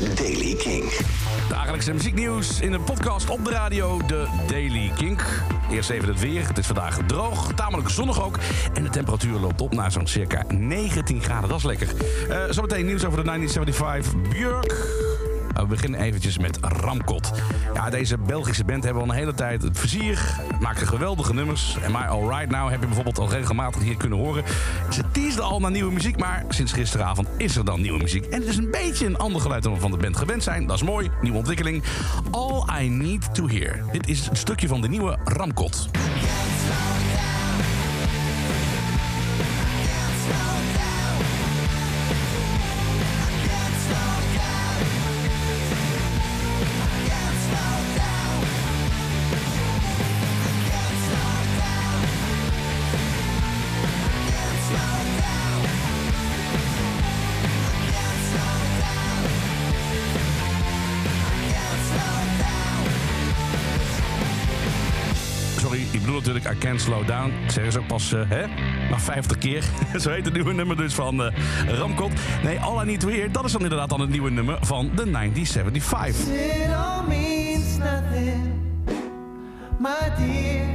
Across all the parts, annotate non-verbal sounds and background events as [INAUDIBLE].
is Daily King. Dagelijkse muzieknieuws in een podcast op de radio, de Daily Kink. Eerst even het weer. Het is vandaag droog, tamelijk zonnig ook. En de temperatuur loopt op naar zo'n circa 19 graden. Dat is lekker. Uh, zometeen nieuws over de 1975 Björk. We beginnen eventjes met Ramkot. Ja, deze Belgische band hebben al een hele tijd het vizier. Maken geweldige nummers. En My Alright Now heb je bijvoorbeeld al regelmatig hier kunnen horen. Ze teasden al naar nieuwe muziek, maar sinds gisteravond is er dan nieuwe muziek. En het is een beetje een ander geluid dan we van de band gewend zijn. Dat is mooi, nieuwe ontwikkeling. All I Need To Hear. Dit is een stukje van de nieuwe Ramkot. Natuurlijk I Can't Slow Down. Ik zeg eens ook pas, uh, hè? Na 50 keer. [LAUGHS] Zo heet het nieuwe nummer dus van uh, Ramkot. Nee, All To Hear, dat is dan inderdaad dan het nieuwe nummer van de 1975. It all means nothing, my dear.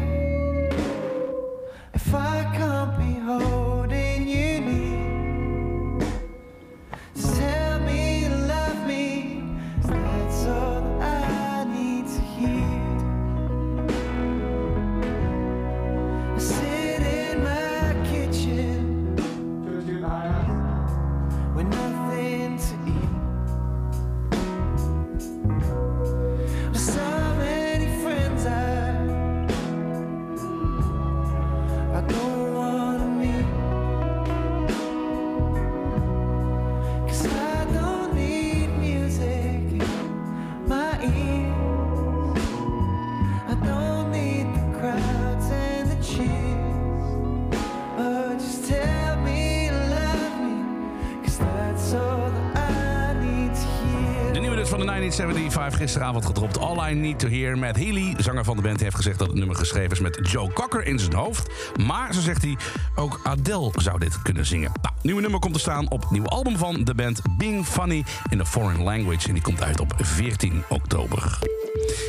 Van de 1975 gisteravond gedropt. All I Need To Hear met Healy. Zanger van de band heeft gezegd dat het nummer geschreven is met Joe Cocker in zijn hoofd. Maar, zo zegt hij, ook Adele zou dit kunnen zingen. Nou, nieuwe nummer komt te staan op het nieuwe album van de band Being Funny in a Foreign Language. En die komt uit op 14 oktober.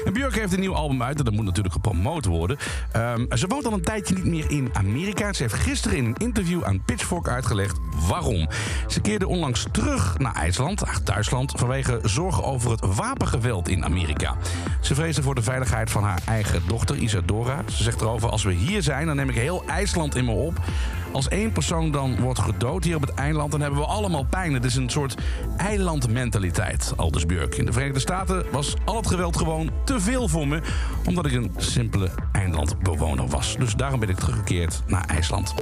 En Björk heeft een nieuw album uit en dat moet natuurlijk gepromoot worden. Um, ze woont al een tijdje niet meer in Amerika. Ze heeft gisteren in een interview aan Pitchfork uitgelegd waarom. Ze keerde onlangs terug naar IJsland, thuisland, vanwege zorgen over het wapengeweld in Amerika. Ze vreesde voor de veiligheid van haar eigen dochter Isadora. Ze zegt erover: Als we hier zijn, dan neem ik heel IJsland in me op. Als één persoon dan wordt gedood hier op het eiland, dan hebben we allemaal pijn. Het is een soort eilandmentaliteit, aldus Björk. In de Verenigde Staten was al het geweld gewoon te veel voor me, omdat ik een simpele eilandbewoner was. Dus daarom ben ik teruggekeerd naar IJsland.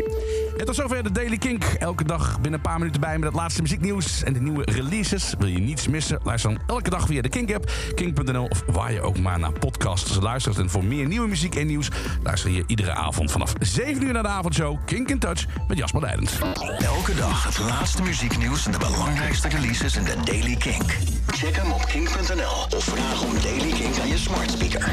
En tot zover de Daily Kink. Elke dag binnen een paar minuten bij met het laatste muzieknieuws en de nieuwe releases. Wil je niets missen? Luister dan elke dag via de Kink-app, kink.nl of waar je ook maar naar podcasts luistert. En voor meer nieuwe muziek en nieuws luister je iedere avond vanaf 7 uur naar de avondshow Kink in Touch met Jasper Leidens. Elke dag het laatste muzieknieuws en de belangrijkste releases in de Daily Kink. Check hem op kink.nl of vraag om Daily Kink aan je smart speaker.